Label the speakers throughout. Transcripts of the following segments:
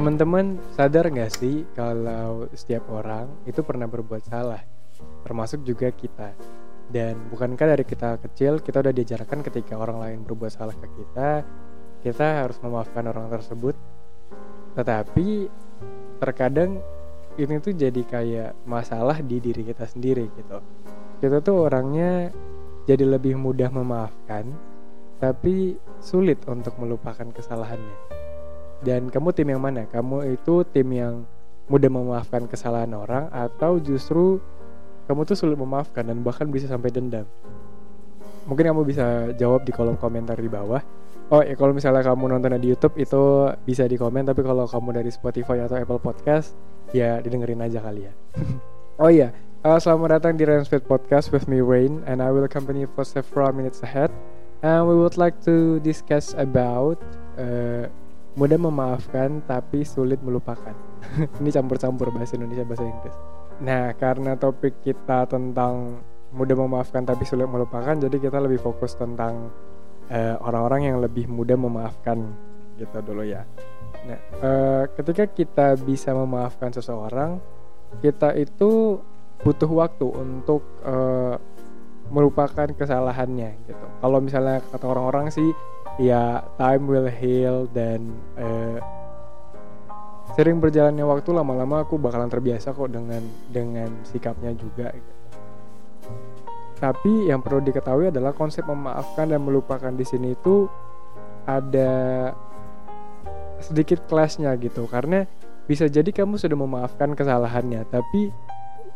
Speaker 1: teman-teman sadar nggak sih kalau setiap orang itu pernah berbuat salah termasuk juga kita? Dan bukankah dari kita kecil kita udah diajarkan ketika orang lain berbuat salah ke kita kita harus memaafkan orang tersebut? Tetapi terkadang ini tuh jadi kayak masalah di diri kita sendiri gitu. Kita tuh orangnya jadi lebih mudah memaafkan tapi sulit untuk melupakan kesalahannya dan kamu tim yang mana? Kamu itu tim yang mudah memaafkan kesalahan orang atau justru kamu tuh sulit memaafkan dan bahkan bisa sampai dendam? Mungkin kamu bisa jawab di kolom komentar di bawah. Oh ya kalau misalnya kamu nonton di YouTube itu bisa di komen tapi kalau kamu dari Spotify atau Apple Podcast ya didengerin aja kali ya. Oh iya uh, selamat datang di Rainspit Podcast with me Rain and I will accompany you for several minutes ahead. And we would like to discuss about uh, mudah memaafkan tapi sulit melupakan. Ini campur-campur bahasa Indonesia bahasa Inggris. Nah karena topik kita tentang mudah memaafkan tapi sulit melupakan jadi kita lebih fokus tentang eh, orang-orang yang lebih mudah memaafkan gitu dulu ya. Nah uh, ketika kita bisa memaafkan seseorang kita itu butuh waktu untuk uh, melupakan kesalahannya gitu. Kalau misalnya kata orang-orang sih ya time will heal dan uh, sering berjalannya waktu lama-lama aku bakalan terbiasa kok dengan dengan sikapnya juga. Tapi yang perlu diketahui adalah konsep memaafkan dan melupakan di sini itu ada sedikit clashnya gitu karena bisa jadi kamu sudah memaafkan kesalahannya tapi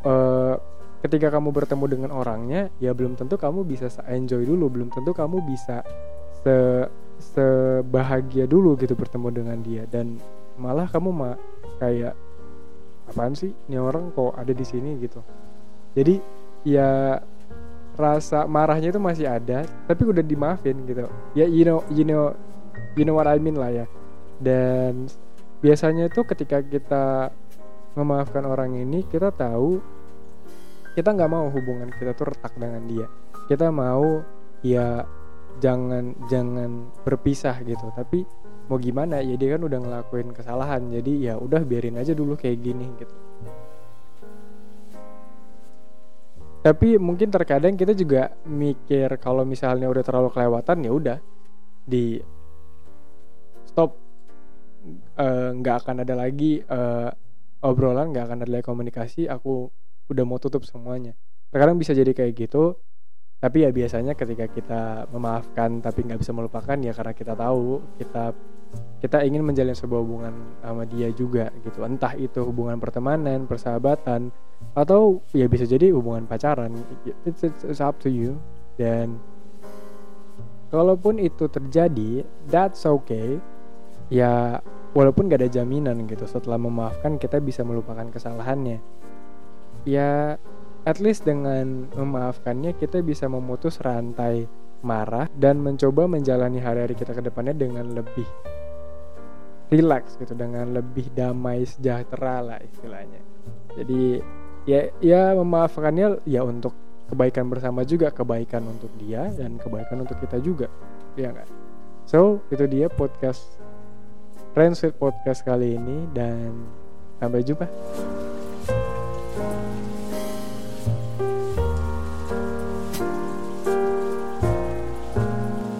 Speaker 1: uh, ketika kamu bertemu dengan orangnya ya belum tentu kamu bisa enjoy dulu belum tentu kamu bisa se sebahagia dulu gitu bertemu dengan dia. Dan malah kamu mah kayak apaan sih? Ini orang kok ada di sini gitu. Jadi ya rasa marahnya itu masih ada tapi udah dimaafin gitu. Ya you know you know you know what I mean lah ya. Dan biasanya itu ketika kita memaafkan orang ini kita tahu kita nggak mau hubungan kita tuh retak dengan dia. Kita mau ya jangan jangan berpisah gitu. Tapi mau gimana? Ya dia kan udah ngelakuin kesalahan. Jadi ya udah biarin aja dulu kayak gini gitu. Tapi mungkin terkadang kita juga mikir kalau misalnya udah terlalu kelewatan ya udah di stop. Eh, nggak uh, akan ada lagi uh, obrolan nggak akan ada lagi komunikasi. Aku udah mau tutup semuanya. Terkadang bisa jadi kayak gitu tapi ya biasanya ketika kita memaafkan tapi nggak bisa melupakan ya karena kita tahu kita kita ingin menjalin sebuah hubungan sama dia juga gitu. Entah itu hubungan pertemanan persahabatan atau ya bisa jadi hubungan pacaran. It's, it's, it's up to you. Dan kalaupun itu terjadi that's okay. Ya walaupun gak ada jaminan gitu setelah memaafkan kita bisa melupakan kesalahannya. Ya at least dengan memaafkannya kita bisa memutus rantai marah dan mencoba menjalani hari-hari kita ke depannya dengan lebih relax gitu dengan lebih damai sejahtera lah istilahnya. Jadi ya ya memaafkannya ya untuk kebaikan bersama juga kebaikan untuk dia dan kebaikan untuk kita juga ya enggak so itu dia podcast Friends Podcast kali ini dan sampai jumpa